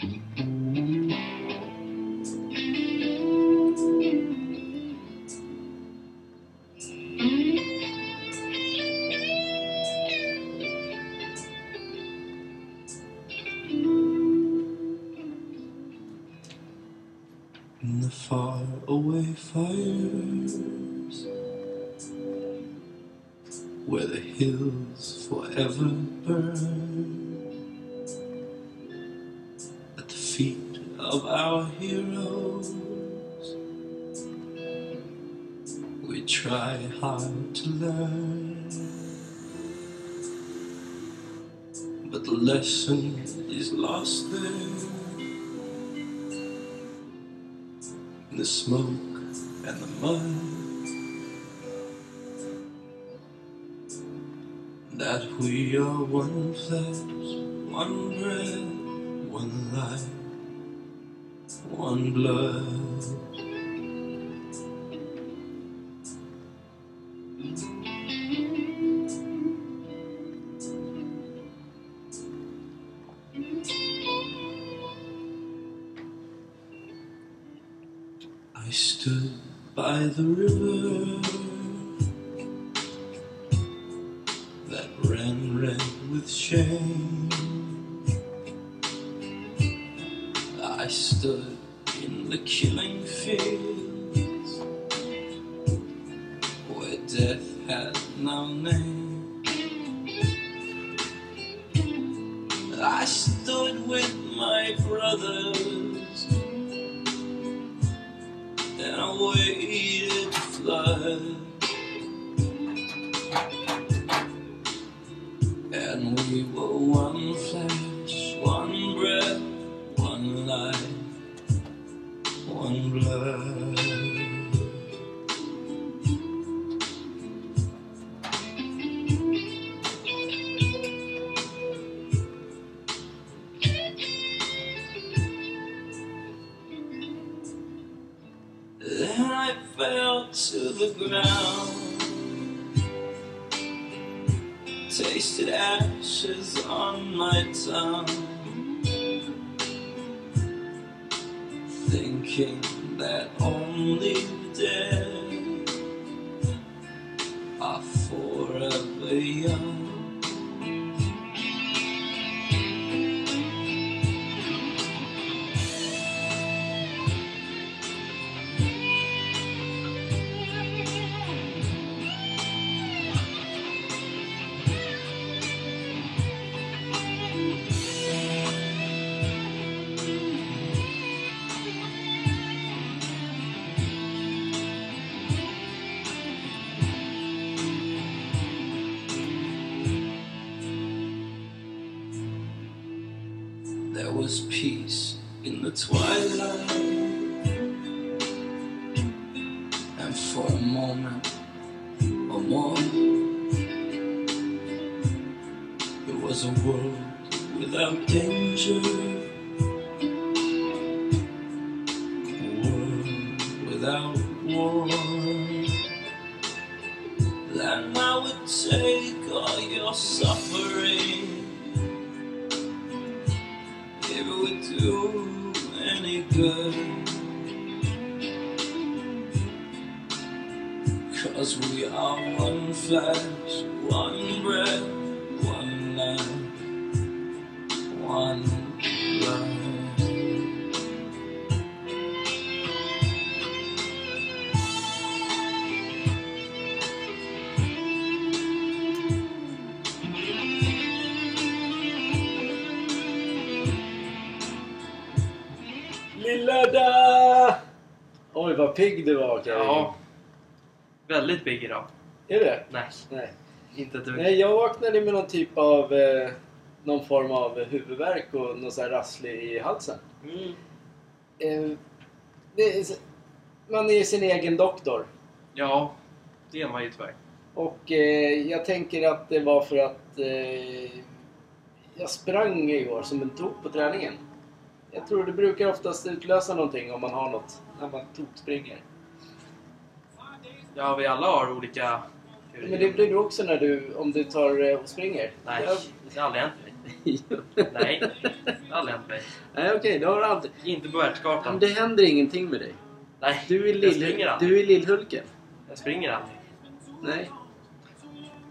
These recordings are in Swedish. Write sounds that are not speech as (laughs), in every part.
In one flesh, one breath, one life, one blood. I stood by the river 去 thinking that only the Cause we are one flesh, one breath, one life, one blood. Lilla da! Oj, vad pigg du var Kevin. Ja. Väldigt big idag. Är det? Nej, Nej. inte ett dugg. Nej, jag vaknade med någon typ av... Eh, någon form av huvudvärk och någon sån här rasslig i halsen. Mm. Eh, är, man är ju sin egen doktor. Ja, det är man ju tyvärr. Och eh, jag tänker att det var för att eh, jag sprang igår som en tok på träningen. Jag tror det brukar oftast utlösa någonting om man har något när man tokspringer. Ja, vi alla har olika Hur Men det blir du också när du, om du tar eh, och springer. Nej, det har aldrig hänt mig. (laughs) Nej, det har aldrig hänt mig. Nej, okej, det har aldrig. Inte på Men världskartan. det händer ingenting med dig. Nej, Du är, jag springer aldrig. du är lillhulken. Jag springer aldrig. Nej.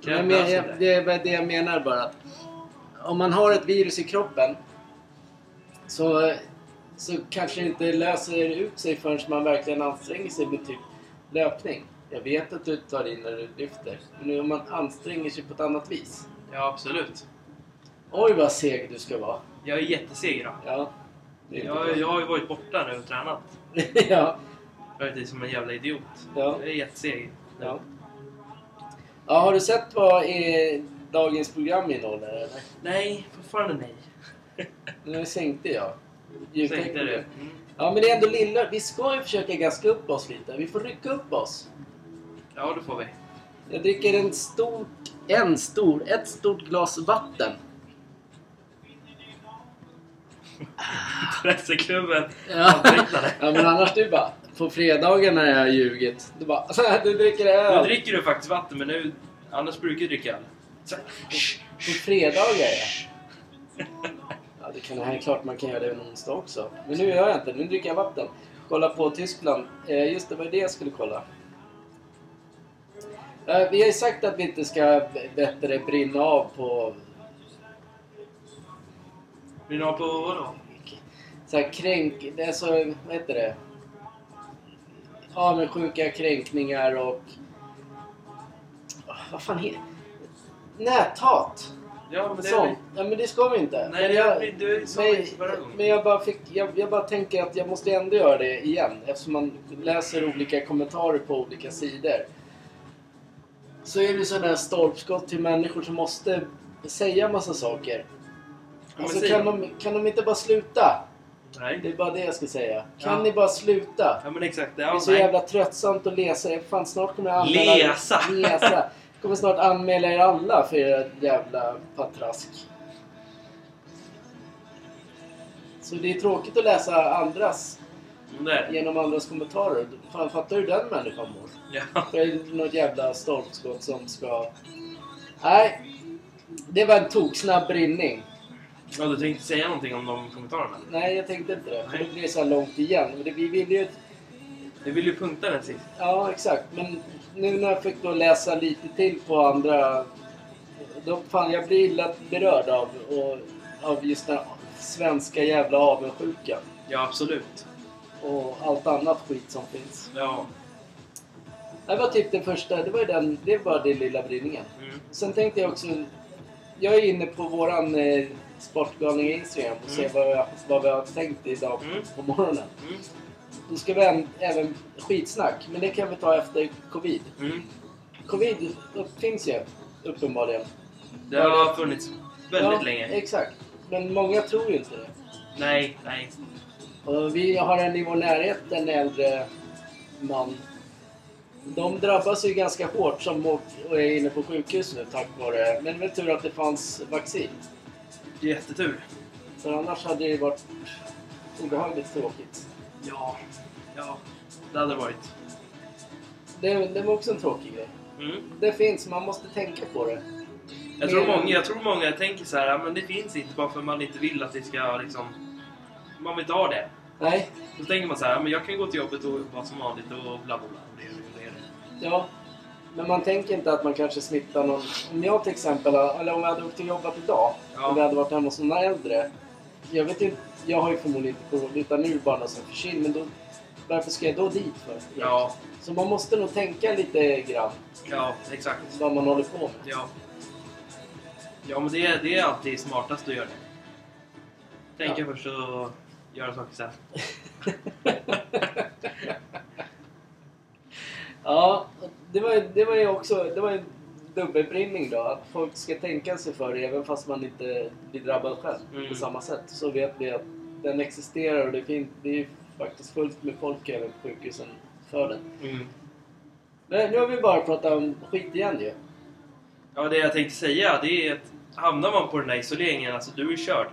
Men, löser jag, det. är det jag menar bara. att Om man har ett virus i kroppen så, så kanske det inte löser ut sig förrän man verkligen anstränger sig med typ löpning. Jag vet att du tar in när du lyfter. Men om man anstränger sig på ett annat vis. Ja, absolut. Oj vad seg du ska vara. Jag är jätteseg idag. Ja. Jag, jag har ju varit borta nu och tränat. (laughs) ja. Är som en jävla idiot. Ja. Jag är jätteseg. Ja. ja. Har du sett vad dagens program innehåller eller? Nej, fortfarande nej. (laughs) Nu sänkte jag. Sänkte det. Mm. Ja men det är ändå lilla. Vi ska ju försöka gaska upp oss lite. Vi får rycka upp oss. Ja, det får vi. Jag dricker en stor, en stor, ett stort glas vatten. Intresseklubben Ja. avtecknade. ja men annars du bara, på fredagar när jag har ljugit. Du bara, du dricker Nu öl. dricker du faktiskt vatten, men nu... Annars brukar du dricka öl. Så- På fredagar ja. Ja det kan det klart man kan göra det en onsdag också. Men nu gör jag inte Nu dricker jag vatten. Kolla på Tyskland. Eh, just det, var det jag skulle kolla. Vi har ju sagt att vi inte ska bättre brinna av på du ha på vadå? så här kränk... Det är så, vad heter det? Avundsjuka kränkningar och... Vad fan heter Näthat! Ja, men det Sånt. Ja, men det ska vi inte. Nej, men det jag, men, det förra gången. men jag bara fick... Jag, jag bara tänker att jag måste ändå göra det igen. Eftersom man läser olika kommentarer på olika sidor. Så är det sådana här stolpskott till människor som måste säga massa saker. Alltså kan de, kan de inte bara sluta? Det Nej. är bara det jag ska säga. Kan Ja. ni bara sluta? Ja, men exakt. Det är Ja, så nej. jävla tröttsamt att läsa. Fan, snart kommer jag anmäla... Läsa! Läsa! Kommer snart anmäla er alla för era jävla patrask. Så det är tråkigt att läsa andras Det. genom andras kommentarer. Fan, fattar du hur den människan mår? Ja. Det är något jävla stolpskott som ska... Nej. Det var en toksnabb brinning. ja, du tänkte säga någonting om de kommentarerna? Nej, jag tänkte inte det. För Nej. det blir så här långt igen. Men det, vi vill ju... Du vill ju punkta den sist. Ja, exakt. Men nu när jag fick då läsa lite till på andra... Då, fan, jag blir illa berörd av, och, av just den svenska jävla avundsjukan. Ja, absolut. Och allt annat skit som finns. Ja. Det var typ den första, det var ju den, det var den lilla brinningen. Mm. Sen tänkte jag också, jag är inne på våran eh, Sportgalning Instagram och ser Mm. vad, jag, vad vi har tänkt idag Mm. på morgonen. Mm. Då ska vi även, även skitsnack, men det kan vi ta efter covid. Mm. Covid finns ju uppenbarligen. Det har funnits väldigt ja, länge. Exakt. Men många tror ju inte det. Nej, nej. Och vi har en i vår närhet, en äldre man. De drabbas ju ganska hårt som och är inne på sjukhus nu tack vare... Men det väl tur att det fanns vaccin. Jättetur. För annars hade det varit obehagligt tråkigt. Ja. Ja. Det hade varit. Det, det var också en tråkig grej. Mm. Det finns, man måste tänka på det. Jag, tror många, jag tror många tänker så här, "Ja, men det finns inte bara för man inte vill att det ska liksom... Man vill inte ha det. Nej, Så tänker man så här, "Ja, men jag kan gå till jobbet och vara som vanligt och bla bla bla. Det, det, det. ja. Men man tänker inte att man kanske smittar någon. Om jag till exempel, eller om jag hade åkt till jobbet idag Ja. och vi hade varit hemma hos några äldre. Jag vet inte, jag har ju förmodligen inte corona utan nu bara någon som förkyld. Men då, varför ska jag då dit för? Ja, Så man måste nog tänka lite grann ja, exakt. vad man håller på med. Ja. Ja, men det, är- det är alltid smartast att göra det. Tänka Ja. först och göra saker sen. (laughs) Ja, det var, det var ju också det var en dubbelbrinning då. Att folk ska tänka sig för även fast man inte blir drabbad själv Mm. på samma sätt. Så vet vi att den existerar och det, fin- det är faktiskt fullt med folk även på sjukhusen för den. Mm. Men nu har vi bara pratat om skit igen ju. Ja, det jag tänkte säga det är att hamnar man på den där isoleringen, alltså du är körd.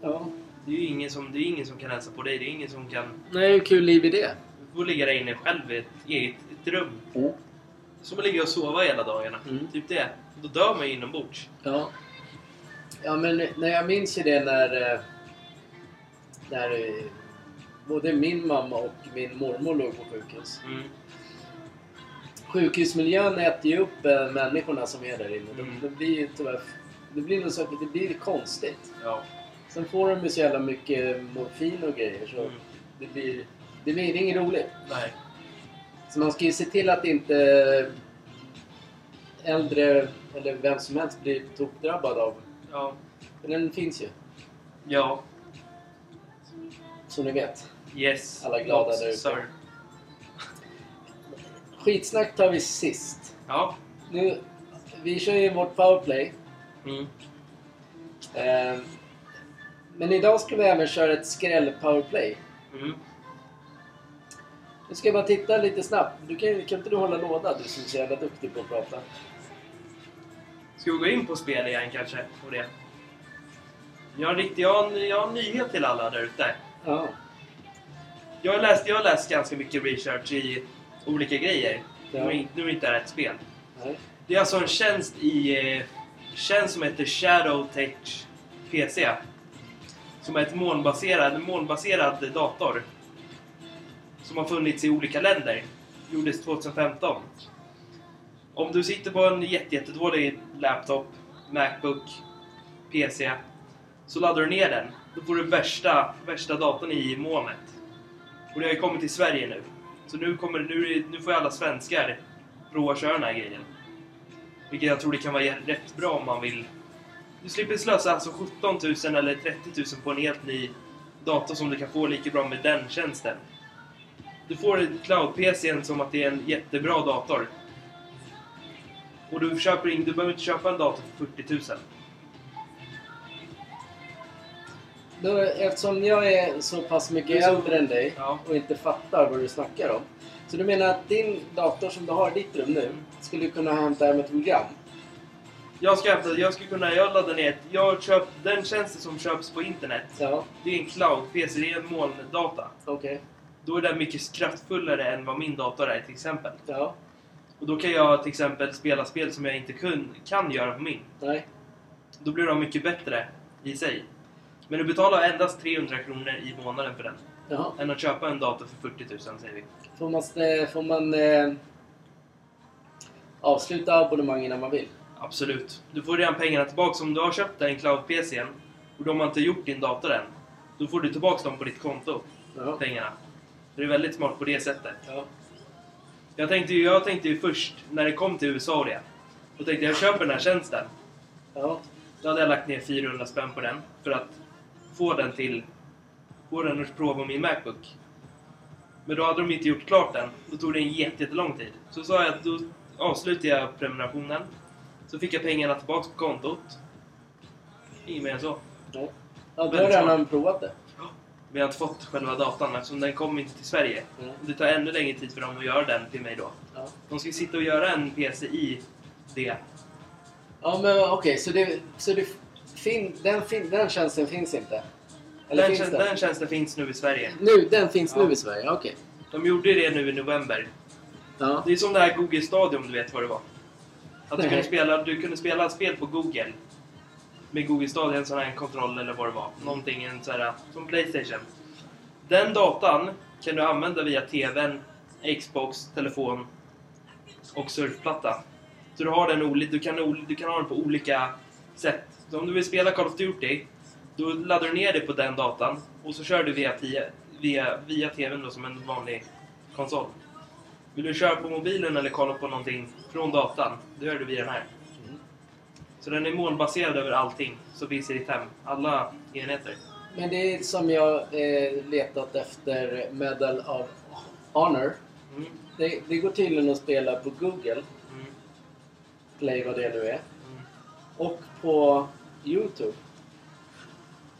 Ja. Det är ju ingen som, det är ingen som kan hälsa på dig. Det är ingen som kan... Nej, hur kul liv är det? Du får ligga där inne själv i ett eget ett rum. Som att ligga och sova hela dagarna. Mm. Typ det. Då dör man ju inombords. Ja. Ja, men när jag minns ju det när... eh, När eh, både min mamma och min mormor låg på sjukhus. Mm. Sjukhusmiljön äter ju upp eh, människorna som är där inne. Mm. De, det blir ju tyvärr... Det blir, något så, det blir konstigt. Ja. Sen får de ju så jävla mycket morfin och grejer så Mm. det blir... Det blir inget roligt. Nej. Så man ska ju se till att inte äldre eller vem som helst blir tokdrabbad av. Ja. För den finns ju. Ja. Som ni vet. Yes. Alla glada där ute. Skitsnack tar vi sist. Ja. Nu, vi kör ju vårt powerplay. Mm. Eh, men idag ska vi även köra ett skräll powerplay. Mm. Nu ska jag bara titta lite snabbt. Du kan, kan inte du hålla låda? Du som är så jävla duktig på att prata. Ska vi gå in på spel igen kanske? Och det. Jag har, en riktig, jag, har jag har en nyhet till alla där ute. Ja. Jag har, läst, jag har läst ganska mycket research i olika grejer. Ja. Nu, nu är det inte rätt spel. Nej. Det är alltså en tjänst i... Eh, tjänst som heter Shadowtech PC. Som är ett molnbaserad, en molnbaserad dator. Som har funnits i olika länder. Gjordes 2015. Om du sitter på en jätte, jättedålig laptop, Macbook, PC. Så laddar du ner den. Då får du värsta, värsta datorn i molnet. Och det har ju kommit till Sverige nu. Så nu, kommer, nu, nu får ju alla svenskar prova att köra den här grejen. Vilket jag tror det kan vara rätt bra om man vill. Du slipper slösa alltså 17 000 eller 30 000 på en helt ny dator som du kan få lika bra med den tjänsten. Du får cloud-PCn som att det är en jättebra dator. Och du, köper in, du behöver inte köpa en dator för 40 000. Då, eftersom jag är så pass mycket så- äldre än dig Ja. och inte fattar vad du snackar om. Så du menar att din dator som du har i ditt rum nu skulle kunna hämta hem ett program? Jag ska, hämta- jag ska kunna, jag laddar ner, jag köpt, den tjänsten som köps på internet. Ja, Det är en cloud-PC, det är en molndata. okej. Då är den mycket kraftfullare än vad min dator är till exempel. Ja, Och då kan jag till exempel spela spel som jag inte kun, kan göra på min. nej. Då blir de mycket bättre i sig. Men du betalar endast 300 kronor i månaden för den. Jaha. Än att köpa en dator för 40 000 säger vi. Får man, eh, får man eh, avsluta abonnemang innan man vill? Absolut. Du får redan pengarna tillbaka om du har köpt en cloud-PC och de har inte gjort din dator än. Då får du tillbaka dem på ditt konto, Ja. pengarna. Det är väldigt smart på det sättet. ja. Jag tänkte ju, jag tänkte ju först, när det kom till USA och det. Då tänkte jag, jag köper den här tjänsten. ja. Då hade jag lagt ner 400 spänn på den för att få den till... Få den att prova min Macbook. Men då hade de inte gjort klart den. Då tog det en jätte- jättelång tid. Så sa jag att då avslutade jag prenumerationen. Så fick jag pengarna tillbaks på kontot. Inget mer än så. ja. ja du har redan provat det? Jag har inte fått själva datan eftersom den kom inte till Sverige. Mm. Det tar ännu längre tid för dem att göra den till mig då. Ja. De ska sitta och göra en PC i det. Ja, men okej, så, det, så det fin, den, fin, den tjänsten finns inte? Eller Den, finns tjän- den? tjänsten finns nu i Sverige. Nu, den finns Ja. nu i Sverige? Okej. De gjorde det nu i november. Ja. Det är som det här Google Stadium, du vet vad det var? Att du kunde, spela, du kunde spela spel på Google. Med Google Stadia, en sån här kontroll eller vad det var. Någonting, en sån här, som Playstation. Den datan kan du använda via TVn, Xbox, telefon och surfplatta. Så du, har den, oli- du, kan, du kan ha den på olika sätt. Så om du vill spela Call of Duty, då laddar du ner det på den datan och så kör du via, via, via TVn då, som en vanlig konsol. Vill du köra på mobilen eller kolla på någonting från datan, då gör du via den här. Mm. Så den är molnbaserad över allting som finns i ditt hem. Alla enheter. Men det är som jag eh, letat efter Medal of Honor. Mm. Det, det går tydligen att spela på Google Mm. Play, vad det nu är. Mm. Och på Youtube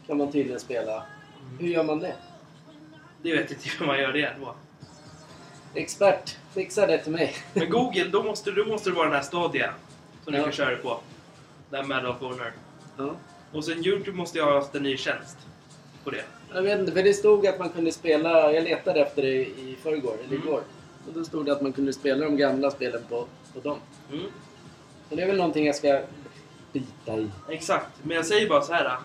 kan man tydligen spela. Hur gör man det? Det vet inte hur man gör det då. Expert, fixa det till mig. Men Google, då måste, då måste det vara den här Stadia. Som Ja. du kan köra på. Den Medal of Honor. Ja. Och sen Youtube måste jag ha haft en ny tjänst. På det. Jag vet inte, för det stod att man kunde spela, jag letade efter det i förrgår, eller Mm. igår. Och då stod det att man kunde spela de gamla spelen på på dem. Mm. Så det är väl någonting jag ska bita i. Exakt, men jag säger bara så här.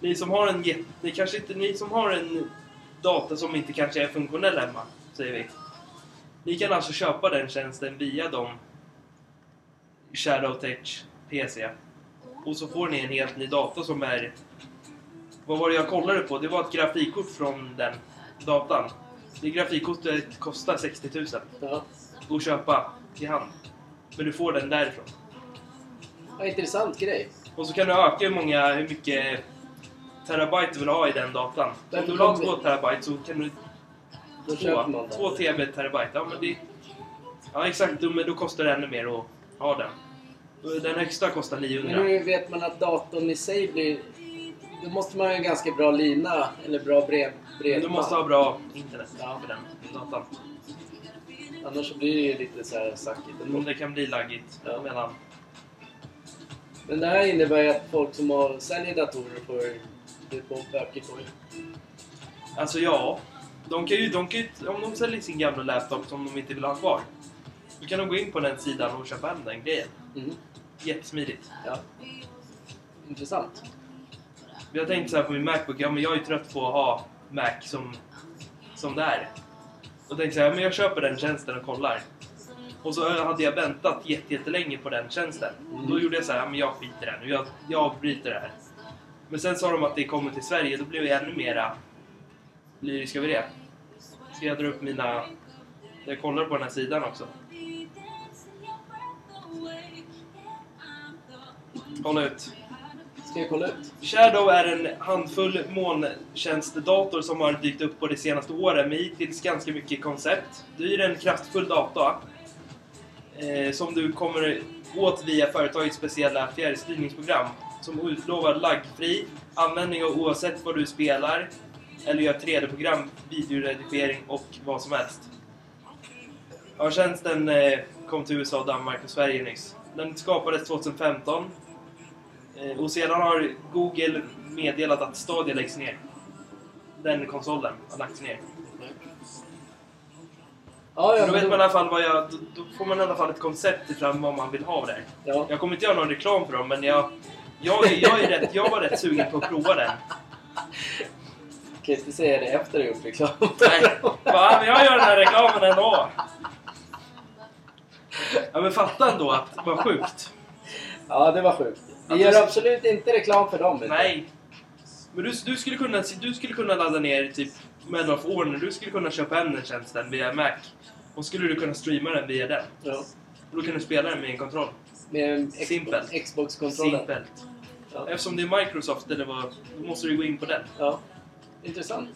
Ni som har en. Ni kanske inte... Ni som har en dator som inte kanske är funktionell hemma, säger vi. Ni kan alltså köpa den tjänsten via de Shadowtech PC. Och så får ni en helt ny dator som är... Vad var det jag kollade på? Det var ett grafikkort från den datan. Det grafikkortet kostar 60 000 Ja. att köpa i hand. Men du får den därifrån. Ja, intressant grej. Och så kan du öka hur många, hur mycket terabyte du vill ha i den datan. Om du vill ha kommer 2 terabyte så kan du... Då köper man 2, den. 2 TB terabyte. Ja, men det... Ja, exakt. då- Men då kostar det ännu mer att ha den. Den högsta kostar 900. Men hur vet man att datorn i sig blir... Då måste man ha en ganska bra lina, eller bra brev, Men bredband. du måste ha bra internet Ja. för den datan. Annars så blir det ju lite så här sackigt. Mm, Det kan bli laggigt Ja. mellan... Men det här innebär ju att folk som har, säljer datorer får det på böcker på ju. Alltså ja. De kan ju, de kan ju, om de säljer sin gamla laptop som de inte vill ha kvar. Då kan de gå in på den sidan och köpa hem den grejen. Mm. Jättesmidigt. Ja. Intressant. Jag tänkte så här på min Macbook, ja men jag är ju trött på att ha Mac som, som det är. Och tänkte så här, men jag köper den tjänsten och kollar. Och så hade jag väntat jätte- jättelänge på den tjänsten. Mm. Då gjorde jag så här, ja, men jag skiter i nu, jag, jag avbryter det här. Men sen sa de att det kommer till Sverige, då blev jag ännu mera lyrisk över det. Ska jag dra upp mina... Jag kollar på den här sidan också. Kolla ut. Ska jag kolla ut? Shadow är en handfull molntjänstdator som har dykt upp på de senaste åren med hittills ganska mycket koncept. Du är en kraftfull dator eh, som du kommer åt via företagets speciella fjärrstyrningsprogram som utlovar laggfri användning av oavsett vad du spelar eller gör 3D-program, videoredigering och vad som helst. Ja, tjänsten eh, kom till USA, Danmark och Sverige nyss. Den skapades 2015 Eh, Och sedan har Google meddelat att Stadia läggs ner. Den konsolen har lagts ner. Ja, ja, då vet man i alla fall vad jag... Då, får man i alla fall ett koncept fram vad man vill ha där. Ja. Jag kommer inte göra någon reklam för dem, men jag... Jag, jag, är rätt, jag var rätt sugen på att prova den. (laughs) kan inte säga det efter ha gjort reklam. Nej, va? Men jag gör den här reklamen ändå. Ja men fatta ändå att vad sjukt. Ja, det var sjukt. Vi gör du- absolut inte reklam för dem. inte. Nej. Men du, du, skulle kunna, du skulle kunna ladda ner typ Medal of Honor. Du skulle kunna köpa hem den tjänsten via Mac. Och skulle du kunna streama den via den. Ja. Och då kan du spela den med en kontroll. Med en Xbox- Simpelt. Xbox-kontrollen. Simpelt. Ja. Eftersom det är Microsoft eller vad, då måste du gå in på den. ja. Intressant.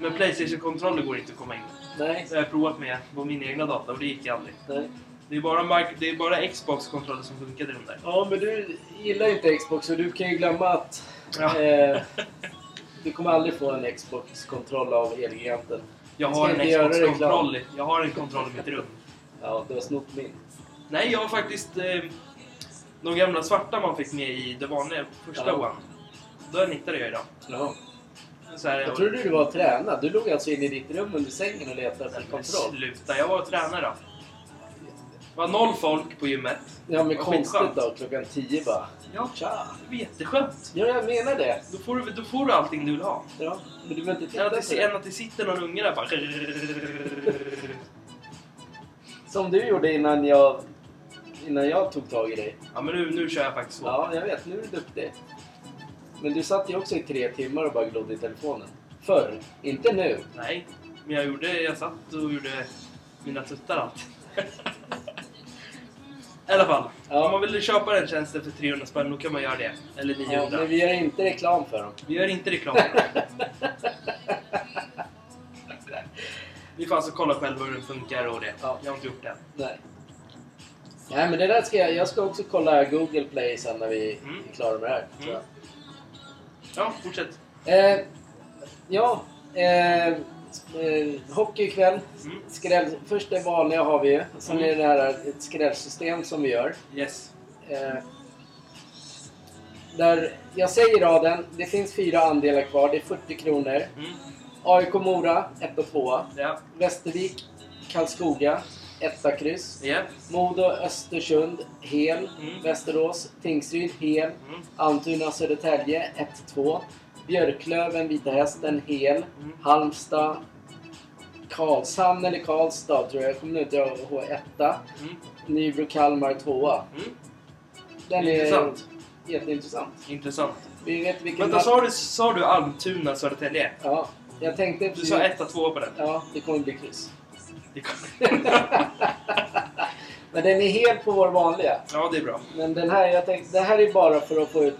Men Playstation-kontroller går inte att komma in. Nej. Det har jag provat med på min egna dator och det gick aldrig. Nej. Det är bara, Mic- det är bara Xbox-kontroller som funkade i de där. Ja, men du gillar ju inte Xbox så du kan ju glömma att Ja. eh, (laughs) du kommer aldrig få en Xbox-kontroll av Elgiganten. Jag har en Xbox-kontroll. Jag har en kontroll i mitt rum. Ja, du har snott min. Nej, jag har faktiskt eh, de gamla svarta man fick med i det vanliga första Ja. One. Den hittade jag idag. Ja. Så här, Jag trodde du var tränad. Du låg alltså inne i ditt rum under sängen och letade efter kontroll. Sluta, jag var tränare då. Det var noll folk på gymmet. Ja, men konstigt då. Klockan tio bara. Ja, Tja! det var jätteskönt. Ja, jag menar det. Då får, du, då får du allting du vill ha. Ja, men du behöver inte titta på det, än att det sitter någon unge där bara... Som du gjorde innan jag, innan jag tog tag i dig. Ja, men nu, nu kör jag faktiskt så. Ja, jag vet. Nu är du duktig. Men du satt ju också i tre timmar och bara glodde i telefonen. Förr. Inte nu. Nej, men jag gjorde... Jag satt och gjorde mina tuttar allt. I alla fall. Ja. Om man vill köpa den tjänsten för 300 spänn, då kan man göra det. Eller 900. Ja, men vi gör inte reklam för dem. Vi gör inte reklam för dem. Ni får alltså kolla själva hur den funkar och det. Ja. Jag har inte gjort det. Nej. Nej, men det där ska jag... Jag ska också kolla Google Play sen när vi Mm. är klara med det här. jag. Ja, fortsätt. Eh, ja, eh, eh, hockey ikväll. Mm. Skräll, först det vanliga har vi ju. Sen Mm. är det här ett skrällsystem som vi gör. Yes. Eh, där jag säger raden, det finns fyra andelar kvar. Det är 40 kronor. Mm. AIK Mora, 1 och 2. Ja. Västervik, Karlskoga, etta kryss. Ja. Modo, Östersund, hel. Mm. Västerås, Tingsryd, hel. Mm. Almtuna, Södertälje, 1-2. Björklöven, Vita Hästen, hel. Mm. Halmstad, Karlshamn eller Karlstad tror jag. Jag kommer inte ihåg. Etta. Mm. Nybro, Kalmar, tvåa. Mm. Den är Intressant. jätteintressant. Intressant. Vi vet vilken Vänta, sa du, sa du Almtuna, Södertälje? Ja, jag tänkte... Du sa 1 2 på den. Ja, det kommer bli kryss. (laughs) Men den är helt på vår vanliga. ja, det är bra. Men den här, jag tänkte, det här är bara för att få ut...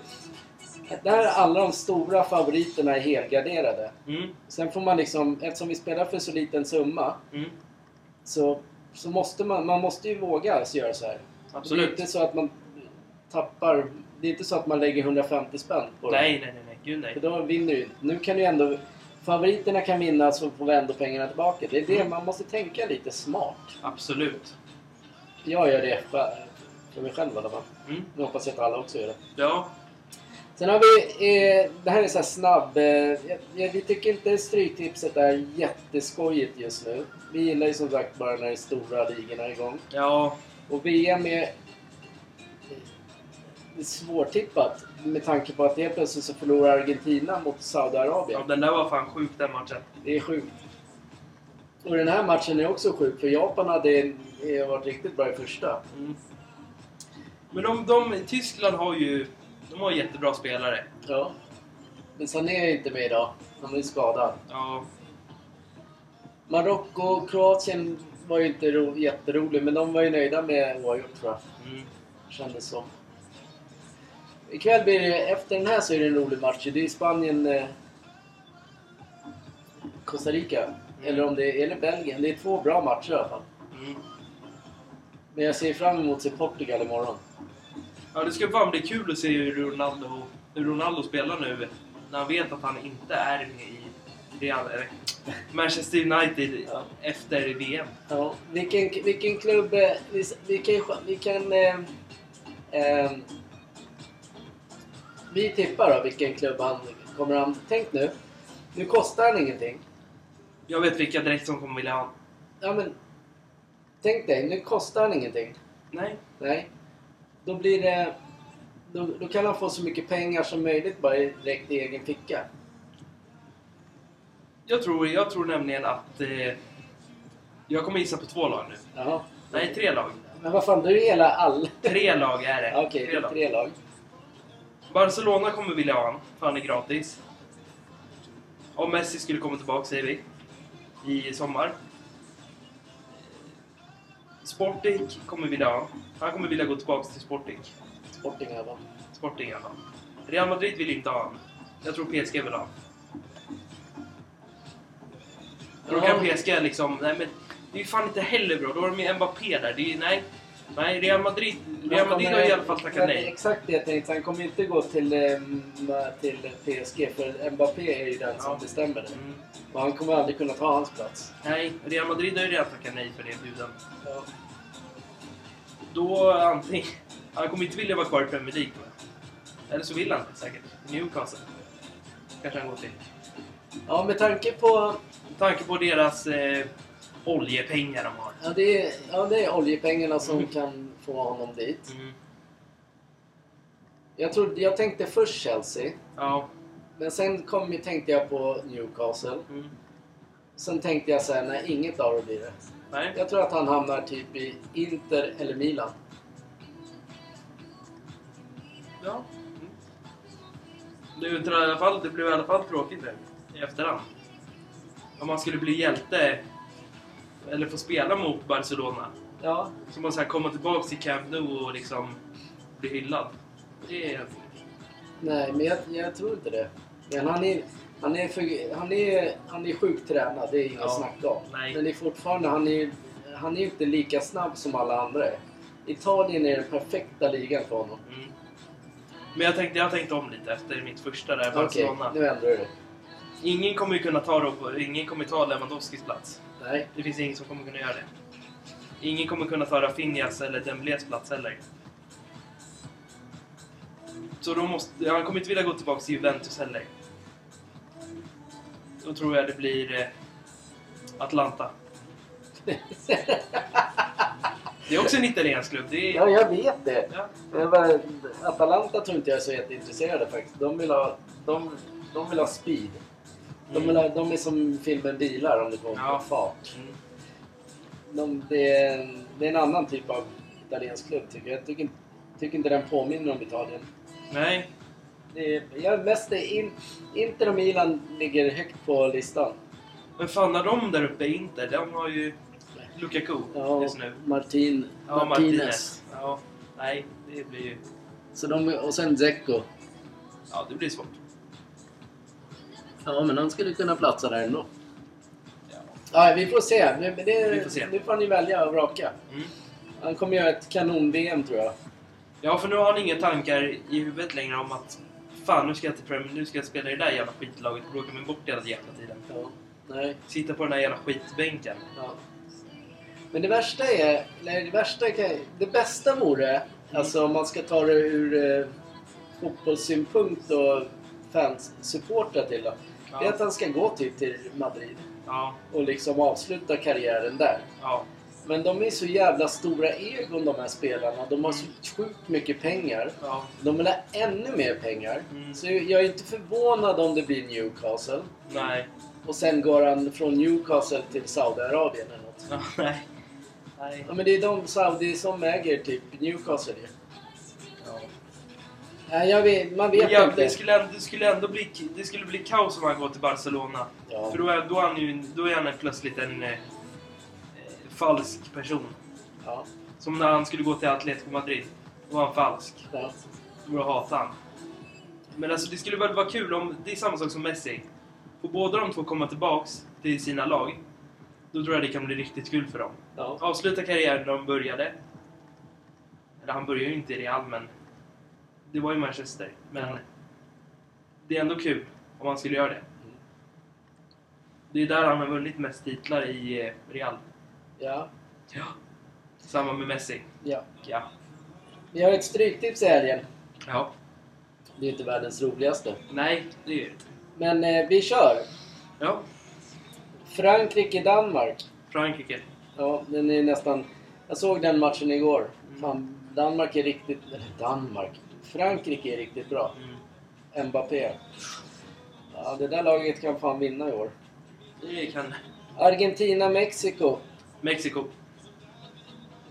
Det här är alla de stora favoriterna är helgarderade. Mm. Sen får man liksom, eftersom vi spelar för så liten summa, Mm. så, så måste man, man måste ju våga göra så här. Det är Absolut. inte så att man tappar... Det är inte så att man lägger 150 spänn på det. Nej, nej, nej, nej. Gud nej. För då vinner du inte. Nu kan du ändå... Favoriterna kan vinna så får vi ändå pengarna tillbaka. Det är det, man måste tänka lite smart. Absolut. Jag gör det för, för mig själv i alla fall. Mm. Nu hoppas jag att alla också gör det. Ja. Sen har vi... Eh, det här är så här snabb... Eh, jag, jag- vi tycker inte Stryktipset är jätteskojigt just nu. Vi gillar ju som sagt bara när de stora ligorna är igång. Ja. Och VM är... Svårtippat med tanke på att helt plötsligt så förlorar Argentina mot Saudiarabien. ja. Den där var fan sjuk den matchen. Det är sjukt. Och den här matchen är också sjuk för Japan hade varit riktigt bra i första. Mm. Men de, de, Tyskland har ju... De har jättebra spelare. Ja. Men Sané är inte med idag. Han är skadad. Ja. Marocko och Kroatien var ju inte ro- jätterolig men de var ju nöjda med oavgjort tror jag. Mm. Kändes som. Ikväll blir det, efter den här så är det en rolig match. Det är Spanien... Eh, Costa Rica. Eller om det är, eller Belgien. Det är två bra matcher i alla fall. Mm. Men jag ser fram emot att se Portugal imorgon. Ja, det ska fan bli kul att se hur Ronaldo, hur Ronaldo spelar nu. När han vet att han inte är med i Real, eller, Manchester United Ja. efter VM. Ja, vilken, vilken klubb... eh, Vi, vi kan... Vi, kan eh, eh, vi tippar då vilken klubb han kommer han... Tänk nu. Nu kostar han ingenting. Jag vet vilka direkt som kommer vilja ha. Ja men... Tänk dig, nu kostar han ingenting. Nej. Nej. Då blir det... Då, då kan han få så mycket pengar som möjligt bara direkt i egen ficka. Jag tror, jag tror nämligen att... Eh, jag kommer gissa på två lag nu. Jaha. Nej, tre lag. Men vad fan, då är det hela all... Tre lag är det. (laughs) Ja, Okej, det tre är lag. tre lag. Barcelona kommer vilja ha honom, för han är gratis. Om Messi skulle komma tillbaka, säger vi, i sommar. Sporting kommer vilja ha. Han kommer vilja gå tillbaka till Sporting. Sporting va? Sporting fall. Real Madrid vill inte ha honom. Jag tror PSG vill ha honom. Då kan PSG liksom... Nej men, det är ju fan inte heller bra. Då har de ju Mbappé där. Det är nej. Nej, Real Madrid, Real Madrid har i alla fall tackat nej. Exakt det jag tänkte. Han kommer inte gå till, ehm, till PSG för Mbappé är ju den som Ja. bestämmer det. Mm. Och han kommer aldrig kunna ta hans plats. Nej, Real Madrid har ju redan tackat nej för det buden. Ja. Då antingen... Han kommer inte vilja vara kvar i Premier League. Eller så vill han säkert. Newcastle. Kanske han går till. ja, med tanke på... Med tanke på deras eh, oljepengar de har. Ja det, är, ja, det är oljepengarna som Mm. kan få honom dit. Mm. Jag, trodde, jag tänkte först Chelsea. Ja. Men sen kom, tänkte jag på Newcastle. Mm. Sen tänkte jag såhär, nej inget av det blir det. Nej. Jag tror att han hamnar typ i Inter eller Milan. Ja. Mm. Det, inte i alla fall, det blev i alla fall tråkigt i efterhand. Om man skulle bli hjälte eller få spela mot Barcelona. Ja, Så man så här komma tillbaka till Camp Nou och liksom bli hyllad. Det är... nej men jag, jag tror inte det. Men han är, han är, för, han är, han är sjukt tränad, det är inget Ja, snack om. nej. Men det är fortfarande, han är, han är inte lika snabb som alla andra är. Italien är den perfekta ligan för honom. Mm. Men jag tänkte, jag tänkte om lite efter mitt första där, Okej, Barcelona. nu ändrar du det. Ingen kommer ju kunna ta Rob, ingen kommer ta Lewandowskis plats. Nej, Det finns ingen som kommer kunna göra det. Ingen kommer kunna ta Rafinhas eller Dembélés plats heller. Så då måste, han kommer inte vilja gå tillbaka till Juventus heller. Då tror jag det blir eh, Atlanta. Det är också en italiensk klubb. Är... ja, jag vet det. Ja. Jag bara, Atalanta tror inte jag är så jätteintresserade faktiskt. De vill ha, de, de vill ha speed. De, ha, de är som filmen bilar om det kommer Ja. fart. Mm. De, det, är en, det är en annan typ av italiensk klubb tycker jag. Jag tycker, tycker inte den påminner om Italien. Nej. Det är, jag mest in, Inter och Milan ligger högt på listan. Men fan har de där uppe inte? De har ju Lukaku Ja, just nu. Martin, Ja, Martinez. Martinez. Ja, nej, det blir ju... Så de, och sen Dzeko. Ja, det blir svårt. Ja, men han skulle kunna platsa där ändå. Ja. Ja, vi får se. Nu, det, Vi får se. nu får ni välja och vraka. Mm. Han kommer göra ett kanon-VM tror jag. ja, för nu har ni inga tankar i huvudet längre om att fan, nu ska jag till Premier, nu ska jag spela i det där jävla skitlaget och bråka mig bort hela jävla tiden. Ja. Nej. Sitta på den där jävla skitbänken. Ja. Men det värsta är... Nej, det värsta kan, Det bästa vore, alltså om man ska ta det ur eh, fotbollssynpunkt och fans supportrar till då. Det är att Ja, han ska gå typ till Madrid ja, och liksom avsluta karriären där. ja. Men de är så jävla stora egon de här spelarna. De har så sjukt mycket pengar. ja. De vill ha ännu mer pengar. Mm. Så jag är inte förvånad om det blir Newcastle. Nej. Och sen går han från Newcastle till Saudiarabien eller något. Ja, nej. Nej. Ja men det är de Saudi som äger typ Newcastle ju. Ja. Jag vet, man vet jävlar, inte. det skulle, ändå, det skulle ändå bli, det skulle bli kaos om han går till Barcelona. Ja. För då är, då är, han ju, då är han plötsligt en eh, eh, falsk person. Ja, Som när han skulle gå till Atletico Madrid. Då var han falsk. ja. Då hatade han. Men alltså det skulle väl vara kul om... Det är samma sak som Messi. Får båda de två komma tillbaks till sina lag. Då tror jag det kan bli riktigt kul för dem. ja. Avsluta karriären när de började. Eller han började ju inte i Real men... Det var ju Manchester. Men... Ja. Det är ändå kul om han skulle göra det. Det är där han har vunnit mest titlar i eh, Real. ja. Ja. Samma med Messi. ja. Ja. Vi har ett stryktips i helgen. Ja. Det är inte världens roligaste. Nej, det är det inte. Men eh, vi kör. Ja. Frankrike-Danmark. Frankrike. Ja, den är nästan... Jag såg den matchen igår. Mm. Fan, Danmark är riktigt... Eller Danmark. Frankrike är riktigt bra. Mm. Mbappé. Ja, det där laget kan fan vinna i år. Det kan... Argentina-Mexiko. Mexiko.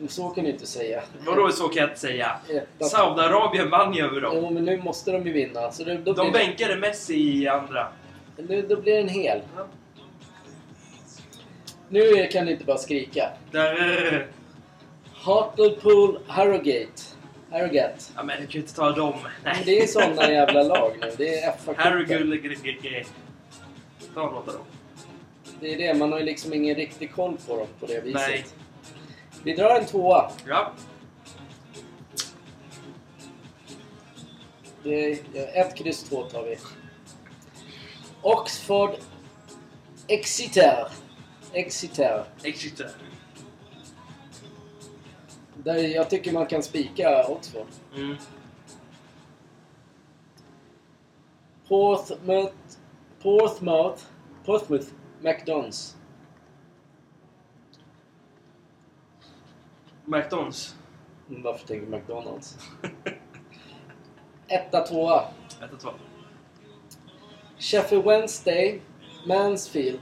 Så kan du inte säga. Vadå så kan jag inte säga? Etta- Saudiarabien vann ju över dem. Jo, men nu måste de ju vinna. Så det, då, De blir bänkade Messi i andra. nu, då blir det en hel. Nu kan du inte bara skrika. Där... Hartlepool Harrogate. Harrogate. Ja men du kan ju inte ta dem. Men Nej. det är såna jävla lag nu. Det är fa Herregud. Ta låta dem. Det är det, man har ju liksom ingen riktig koll på dem på det viset. Nej. Vi drar en tvåa. Ja. Det är, ett kryss två tar vi. Oxford Exeter. Exeter. Exeter. Där jag tycker man kan spika Oxford. Mm. Portsmouth, Portsmouth, Portsmouth McDonalds. McDonalds. Mm, Varför tänker McDonalds? (laughs) Etta, tvåa. 1-2. Sheffield Wednesday, Mansfield.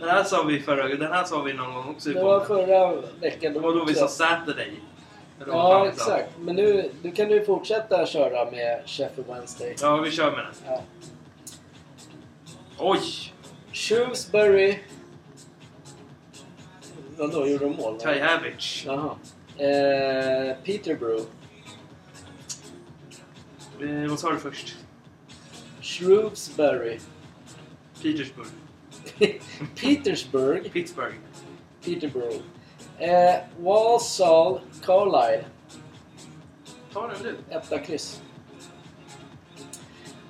Den här sa vi förra Den här sa vi någon gång också i Det var podden. förra veckan. Det var då vi sa Saturday. Eller vad fan Ja, vi sa. exakt. Men nu, nu kan du fortsätta köra med Sheffield Wednesday. Ja, vi kör med den. Ja. Oj! Shrewsbury... Vadå, gjorde de mål? va? Kai Havertz. Jaha. Eh, Peterborough. Eh, vad sa du först? Shrewsbury. Petersburg. (laughs) Petersburg. Pittsburgh. Peterborough. Eh, Walsall Carlisle. Ta den du. Etta kryss.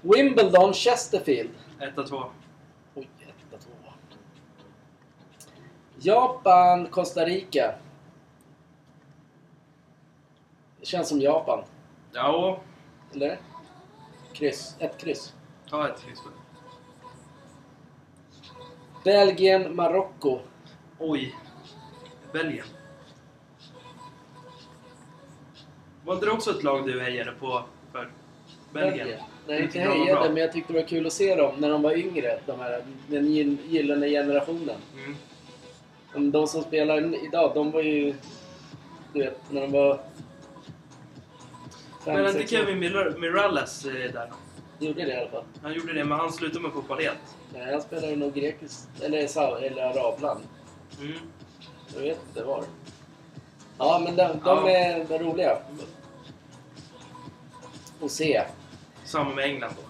Wimbledon Chesterfield. 1-2. Oj, etta, tvåa. Japan Costa Rica. Det känns som Japan. Ja, Eller? Kryss. Ett kryss. ta ett kryss. Belgien Marocko. Oj. Belgien. Var inte det också ett lag du hejade på för? Belgien? Nej, inte hejade, men jag tyckte det var kul att se dem när de var yngre. De här, den gyll- gyllene generationen. Mm. De, som spelar idag, de var ju... Du vet, när de var... Men inte sex år. Kevin Mir- Miralles eh, där? Gjorde det i alla fall. Han gjorde det, men han slutade med fotboll helt. Nej, han spelade nog grekiskt, eller, eller arabland. Mm. Jag vet inte var. Ja, men de, de Ja. är roliga. Att se. Samma med England då.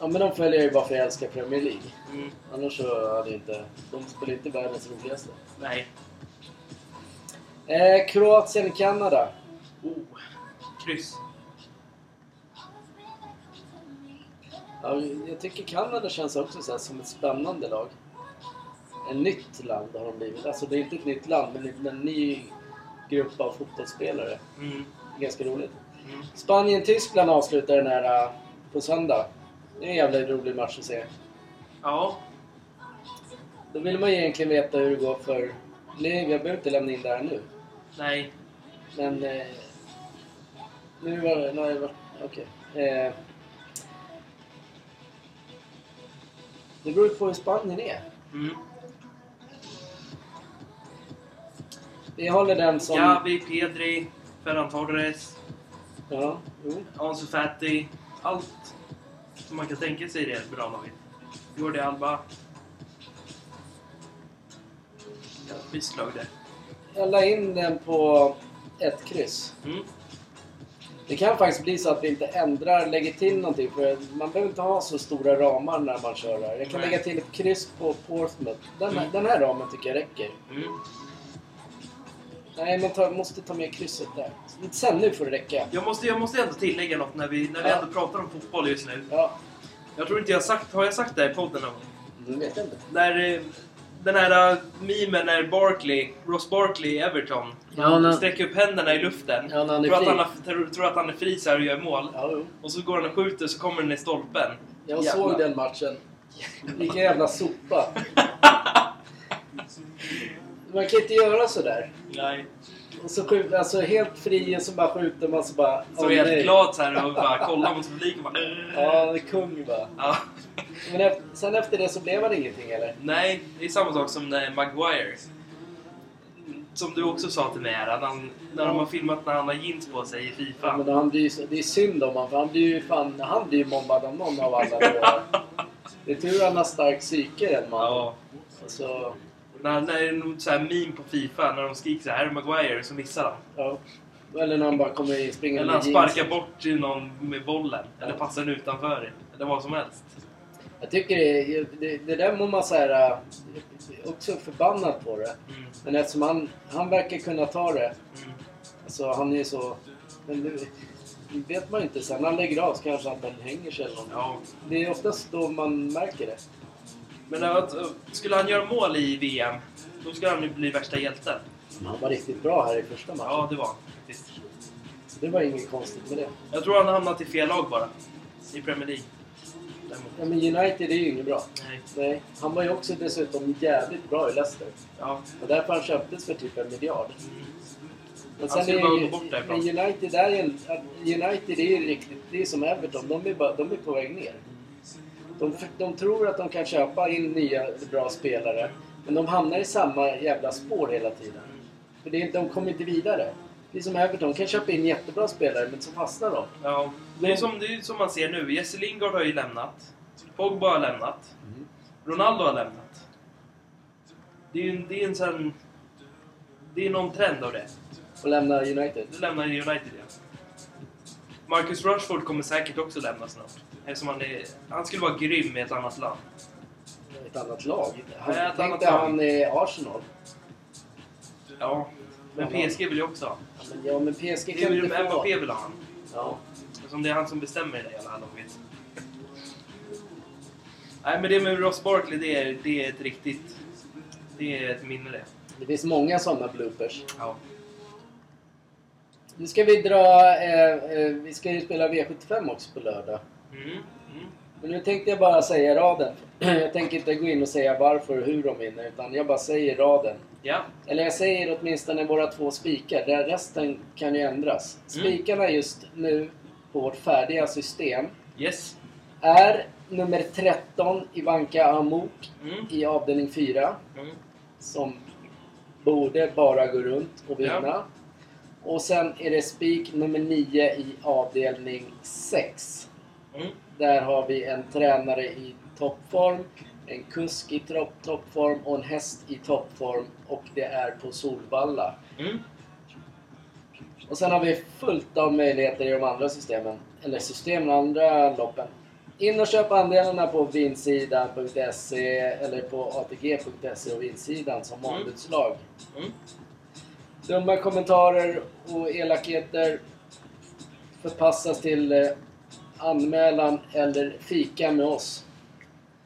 Ja, men de följer ju bara för att jag älskar Premier League. Mm. Annars så hade inte... De spelar inte världens roligaste. Nej. Eh, Kroatien, Kanada. Oh. Kryss. Ja, jag tycker Kanada känns också så som ett spännande lag. En nytt land har de blivit. Alltså det är inte ett nytt land, men en ny grupp av fotbollsspelare. Mm. Ganska roligt. Mm. Spanien-Tyskland avslutar den här eh, på söndag. Det är en jävla rolig match att se. Ja. Då vill man ju egentligen veta hur det går för... Nej, jag behöver inte lämna in det här nu. Nej. Men... Eh, nu var det... Nej, var, okej. Eh, det beror på hur Spanien är. Mm. Vi håller den som... Gavi, Pedri, Ferran Torres, Ja, jo. Ansu Fati. Allt som man kan tänka sig i det bra laget. Jordi Alba. Visst lag det. Jag la in den på ett kryss. Mm. Det kan faktiskt bli så att vi inte ändrar, lägger till någonting. För man behöver inte ha så stora ramar när man kör här. Jag kan lägga till ett kryss på Portsmouth. Den, Mm. den här ramen tycker jag räcker. Mm. Nej, man tar, måste ta med krysset där. Sen nu får det räcka. Jag, måste, jag måste ändå tillägga något när vi, när vi Ja. ändå pratar om fotboll just nu. Ja, Jag tror inte jag sagt... Har jag sagt det här i podden någon gång? vet jag inte. När eh, den här uh, memen när Barkley, Ross Barkley i Everton, Ja, när- sträcker upp händerna i luften. Ja, han är tror, att han, har- tror, att han är fri så här och gör mål. Ja. Och så går han och skjuter så kommer den i stolpen. Jag Jävlar. såg den matchen. Vilken jävla sopa. (laughs) Man kan inte göra sådär. Nej. Och så skjut, alltså helt fri och så bara skjuter man så bara... Så åh, helt glad så här och bara (laughs) kollar mot publiken och bara... Ja, han är kung bara. Ja. Men efter, sen efter det så blev han ingenting eller? Nej, det är samma sak som när Maguire. Som du också sa till mig här, att han, när de har filmat när han har jeans på sig i Ja, Fifa. men han blir, så- det är synd om honom för han blir ju fan... Han blir ju mobbad av någon av alla. (laughs) Det är tur han har stark psyke den mannen. Ja. Så, När, när det är något så här meme på Fifa, när de skriker så här, här är Maguire, så missar han. ja. Eller när han bara kommer in springande Eller han med jeans. sparkar bort någon med bollen. Eller Ja. passar den utanför. Eller vad som helst. Jag tycker det, det, det där må man säga också förbannad på det. Mm. Men eftersom han, han verkar kunna ta det. Mm. Alltså han är så... Men det, det vet man ju inte. Sen när han lägger av så kanske han väl hänger sig eller. Ja. Det är oftast då man märker det. Men att, eh, skulle han göra mål i VM, då skulle han ju bli värsta hjälten. Han var riktigt bra här i första matchen. Ja, det var han faktiskt. Så det var inget konstigt med det. Jag tror han hamnat i fel lag bara. I Premier League. Däremot. Ja, men United är ju inget bra. Nej. Nej. Han var ju också dessutom jävligt bra i Leicester. Ja. Och därför han köptes för typ en miljard. Men Han skulle är ju- bort. Men United är ju United är ju riktigt... Det är som Everton. De är, bara, de är på väg ner. De, de tror att de kan köpa in nya bra spelare. Men de hamnar i samma jävla spår hela tiden. För det, de kommer inte vidare. Det är som Everton. Kan köpa in jättebra spelare men så fastnar de. Ja, det är, som, det är som man ser nu. Jesse Lingard har ju lämnat. Pogba har lämnat. Ronaldo har lämnat. Det är ju en, det är en sån... Det är någon trend av det. Och lämna United. Det lämnar United ja. Marcus Rashford kommer säkert också lämna snart. Eftersom han, är, han skulle vara grym i ett annat land. Ett annat lag. Han, Nej, ett annat dig lag. han är Arsenal. Ja. Men Ja. PSG vill ju också ha. Ja, men, ja, men PSG Det är kan inte få... Mbappé vill ha han. Ja. Eftersom det är han som bestämmer i det hela laget. Nej men det med Ross Barkley, det är, det är ett riktigt... Det är ett minne det. Det finns många sådana bloopers. Ja. Nu ska vi dra... Eh, eh, vi ska ju spela V75 också på lördag. Mm. Mm. Men nu tänkte jag bara säga raden. (clears throat) Jag tänker inte gå in och säga varför och hur de vinner, utan jag bara säger raden. Ja. Eller jag säger åtminstone våra två spikar, där resten kan ju ändras. Mm. Spikarna just nu på vårt färdiga system Yes. är nummer 13 Ivanka Amok Mm. i avdelning 4. Mm. Som borde bara gå runt och vinna. Ja. Och sen är det spik nummer 9 i avdelning 6. Mm. Där har vi en tränare i toppform, en kusk i topp- toppform och en häst i toppform. Och det är på Solvalla. Mm. Och sen har vi fullt av möjligheter i de andra systemen. Eller systemen, andra loppen. In och köp andelarna på vinsidan.se eller på atg.se och vinsidan som Mm. ombudslag. Mm. Dumma kommentarer och elakheter förpassas till eh, anmälan eller fika med oss.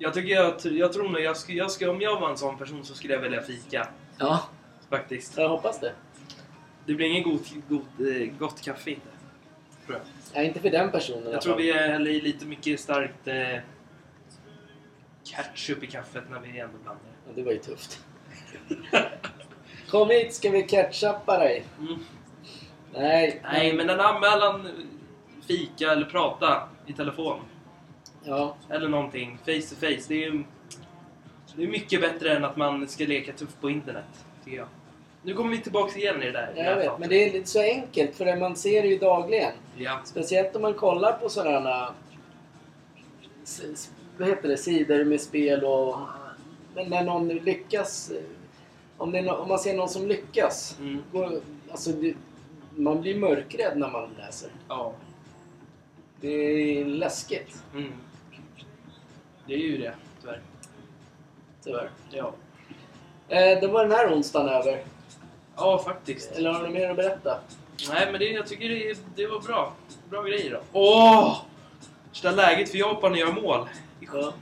Jag tycker jag, jag tror nog jag jag om jag var en sån person så skulle jag välja fika. Ja, Faktiskt. jag hoppas det. Det blir ingen god, god, eh, gott kaffe inte. Tror jag. Nej, inte för den personen Jag tror vi häller i lite mycket starkt eh, ketchup i kaffet när vi ändå blandar. Ja, det var ju tufft. Kom hit ska vi ketchuppa dig. Mm. Nej. Nej, men en anmälan, fika eller prata i telefon. Ja, Eller någonting, face to face. Det är ju det är mycket bättre än att man ska leka tuff på internet, tycker jag. Nu kommer vi tillbaka igen i det där. jag vet. Men det är lite så enkelt för man ser det ju dagligen. Ja. Speciellt om man kollar på sådana... Vad heter det? Sidor med spel och... Men när någon lyckas... Om, det är nå- om man ser någon som lyckas. Mm. Går, alltså det, man blir mörkrädd när man läser. Ja. Det är läskigt. Mm. Det är ju det, tyvärr. Tyvärr. Ja. Eh, då var den här onsdagen över. Ja, faktiskt. Eller har du mer att berätta? Nej, men det, jag tycker det, det var bra. Bra grejer då. Åh! Värsta läget för Japan att göra mål. Ja.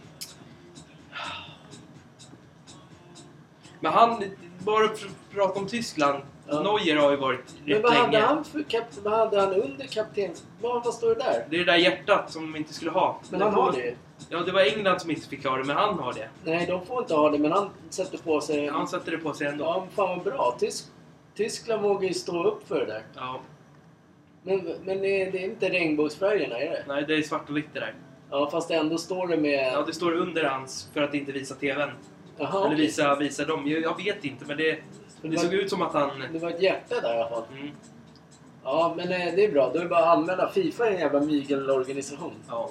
Men han, bara för att prata om Tyskland. Ja. Neuer har ju varit Men rätt vad hade, länge. han för kap, vad hade han under kaptens... Vad, vad står det där? Det är det där hjärtat som de inte skulle ha. Men han har det ju. Ja, det var England som inte fick ha det, men han har det. Nej, de får inte ha det, men han sätter på sig... Han sätter det på sig ändå. Ja, men fan vad bra. Tysk, Tyskland vågar ju stå upp för det där. Ja. Men, men det, är, det inte regnbågsfärgerna, är det? Nej, det är svart och vitt det där. Ja, fast ändå står det med... Ja, det står under hans för att inte visa TVn. Jaha, Eller okej. visa, visa dem. Jag, jag vet inte, men det, det var- såg ut som att han... Det var ett hjärta där i alla fall. Mm, Ja, men eh, det är bra. Då är det bara att anmäla. Fifa är en jävla mygelorganisation. ja.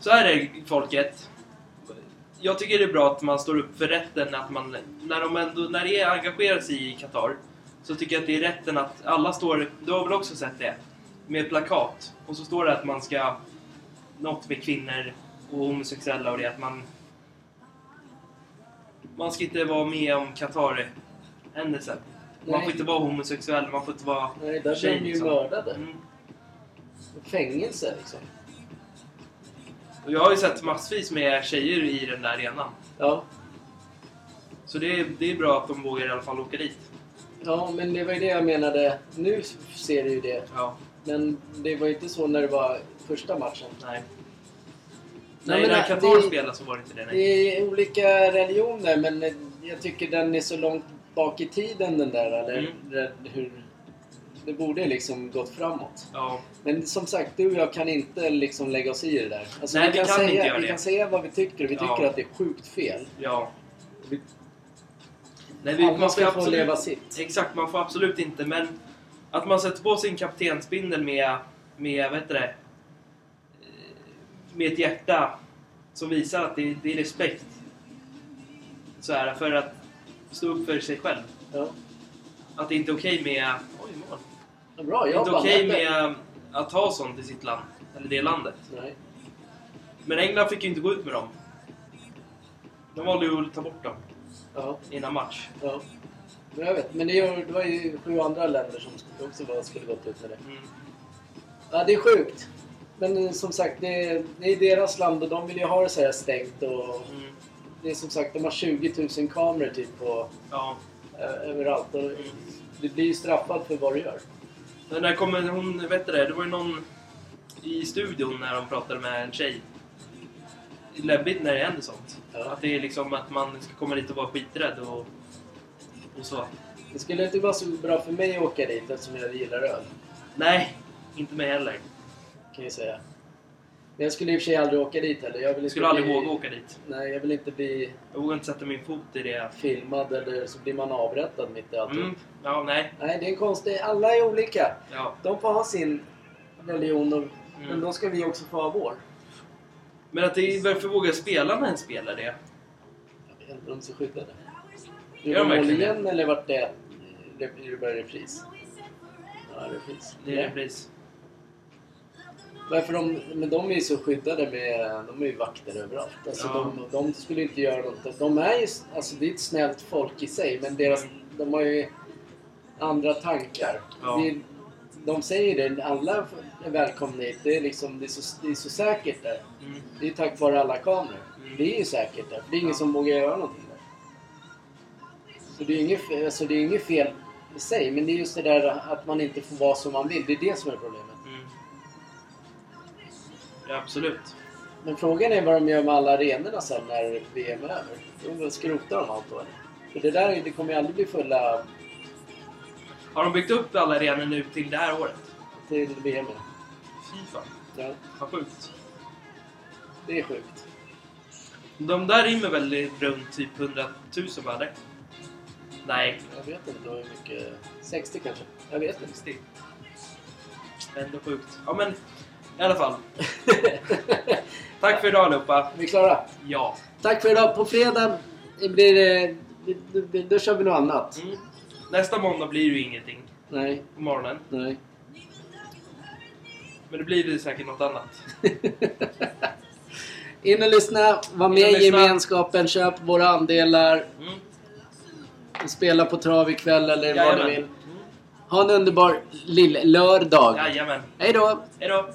Så här är det, folket. Jag tycker det är bra att man står upp för rätten att man... När de ändå, när det är engagerat sig i Qatar så tycker jag att det är rätten att alla står... Du har väl också sett det? Med plakat. Och så står det att man ska... Något med kvinnor och homosexuella och det. Att man... Man ska inte vara med om Qatar-händelsen. Man får inte vara homosexuell, man får inte vara Nej, där blir tjej, de ju liksom. mördade. Mm. Fängelse liksom. Och jag har ju sett massvis med tjejer i den där arenan. Ja. Så det är, det är bra att de vågar i alla fall åka dit. ja, men det var ju det jag menade. Nu ser du ju det. Ja, Men det var ju inte så när det var första matchen. nej. Nej, Nej, men när Qatar spelade så var det inte det. Nej. Det är olika religioner, men jag tycker den är så långt bak i tiden den där. Eller Mm. hur... Det borde liksom gått framåt. Ja, Men som sagt, du och jag kan inte liksom lägga oss i det där. Alltså, Nej, vi kan säga, inte göra Vi det. kan säga vad vi tycker och vi Ja. tycker att det är sjukt fel. ja. Vi, Nej, vi, alla man ska ska få absolut, leva sitt. Exakt, man får absolut inte. Men att man sätter på sin kaptensbindel med, med vad heter det? Eh, Med ett hjärta som visar att det, det är respekt. Så här, för att stå upp för sig själv. Ja. Att det inte är okej med... Oj, mål. Bra, Det är inte okej med att ha sånt i sitt land. Eller det landet. Nej. Men England fick ju inte gå ut med dem. De valde ju att ta bort dem Ja, innan match. ja. Men jag vet, men det, gör, det var ju sju andra länder som också var, skulle gått ut med det. Mm. Ja, det är sjukt. Men eh, som sagt, det är, det är deras land och de vill ju ha det så här stängt. Och Mm. det är som sagt, de har 20 000 kameror typ på, Ja. eh, överallt. Och Mm. du blir ju straffad för vad du gör. Men när kommer hon, vet du det? Det var ju någon i studion när de pratade med en tjej. läbbigt när det händer sånt. Ja. Att det är liksom att man ska komma dit och vara skiträdd och, och så. Det skulle inte vara så bra för mig att åka dit eftersom jag gillar öl. Nej, inte mig heller. Kan jag säga. Men jag skulle i och för sig aldrig åka dit heller. Jag vill skulle aldrig bli, våga åka dit. Nej, jag vill inte bli Jag vågar inte sätta min fot i det. filmad eller så blir man avrättad mitt i alltihop. Mm. Ja, nej. Nej, det är en konstig... Alla är olika. Ja. De får ha sin religion och, men Mm. då ska vi också få ha vår. Men att det är, varför vågar spelarna ens spela det? Jag vet inte, de är så skyddade. Gör de verkligen igen eller vart det det bara repris? Ja, repris. Det är Nej. Varför de, men de är ju så skyddade med... De är ju vakter överallt. Alltså Ja. de, de skulle inte göra något. De är ju... Alltså det är ett snällt folk i sig men deras... De har ju andra tankar. Ja. Det, de säger det, alla är välkomna hit. Det är liksom... Det är så, det är så säkert där. Mm. Det är tack vare alla kameror. Mm. Det är ju säkert där. För det är ingen Ja. som vågar göra någonting där. Så det är inget, alltså det är inget fel i sig. Men det är just det där att man inte får vara som man vill. Det är det som är problemet. Ja, absolut. Men frågan är vad de gör med alla arenorna sen när VM är över. Då skrotar de allt då? För det där det kommer ju aldrig bli fulla Har de byggt upp alla arenor nu till det här året? till VM. Fy fan. Ja, Vad sjukt. det är sjukt. De där rymmer väl runt typ 100 000 va? Nej, Jag vet inte hur mycket... 60 kanske? Jag vet inte. 60. Ändå sjukt. Ja men, i alla fall. (laughs) Tack för idag allihopa. Vi är klara. Ja. Tack för idag. På fredag blir det... Då, då, då kör vi något annat. Mm. Nästa måndag blir det ju ingenting Nej, på morgonen. nej. Men det blir det säkert något annat. (laughs) In och lyssna. Var med i gemenskapen. Köp våra andelar. Mm. Spela på trav ikväll eller vad Jajamän. du vill. Ha en underbar lill-lördag. Jajamän. Hej då! Hejdå!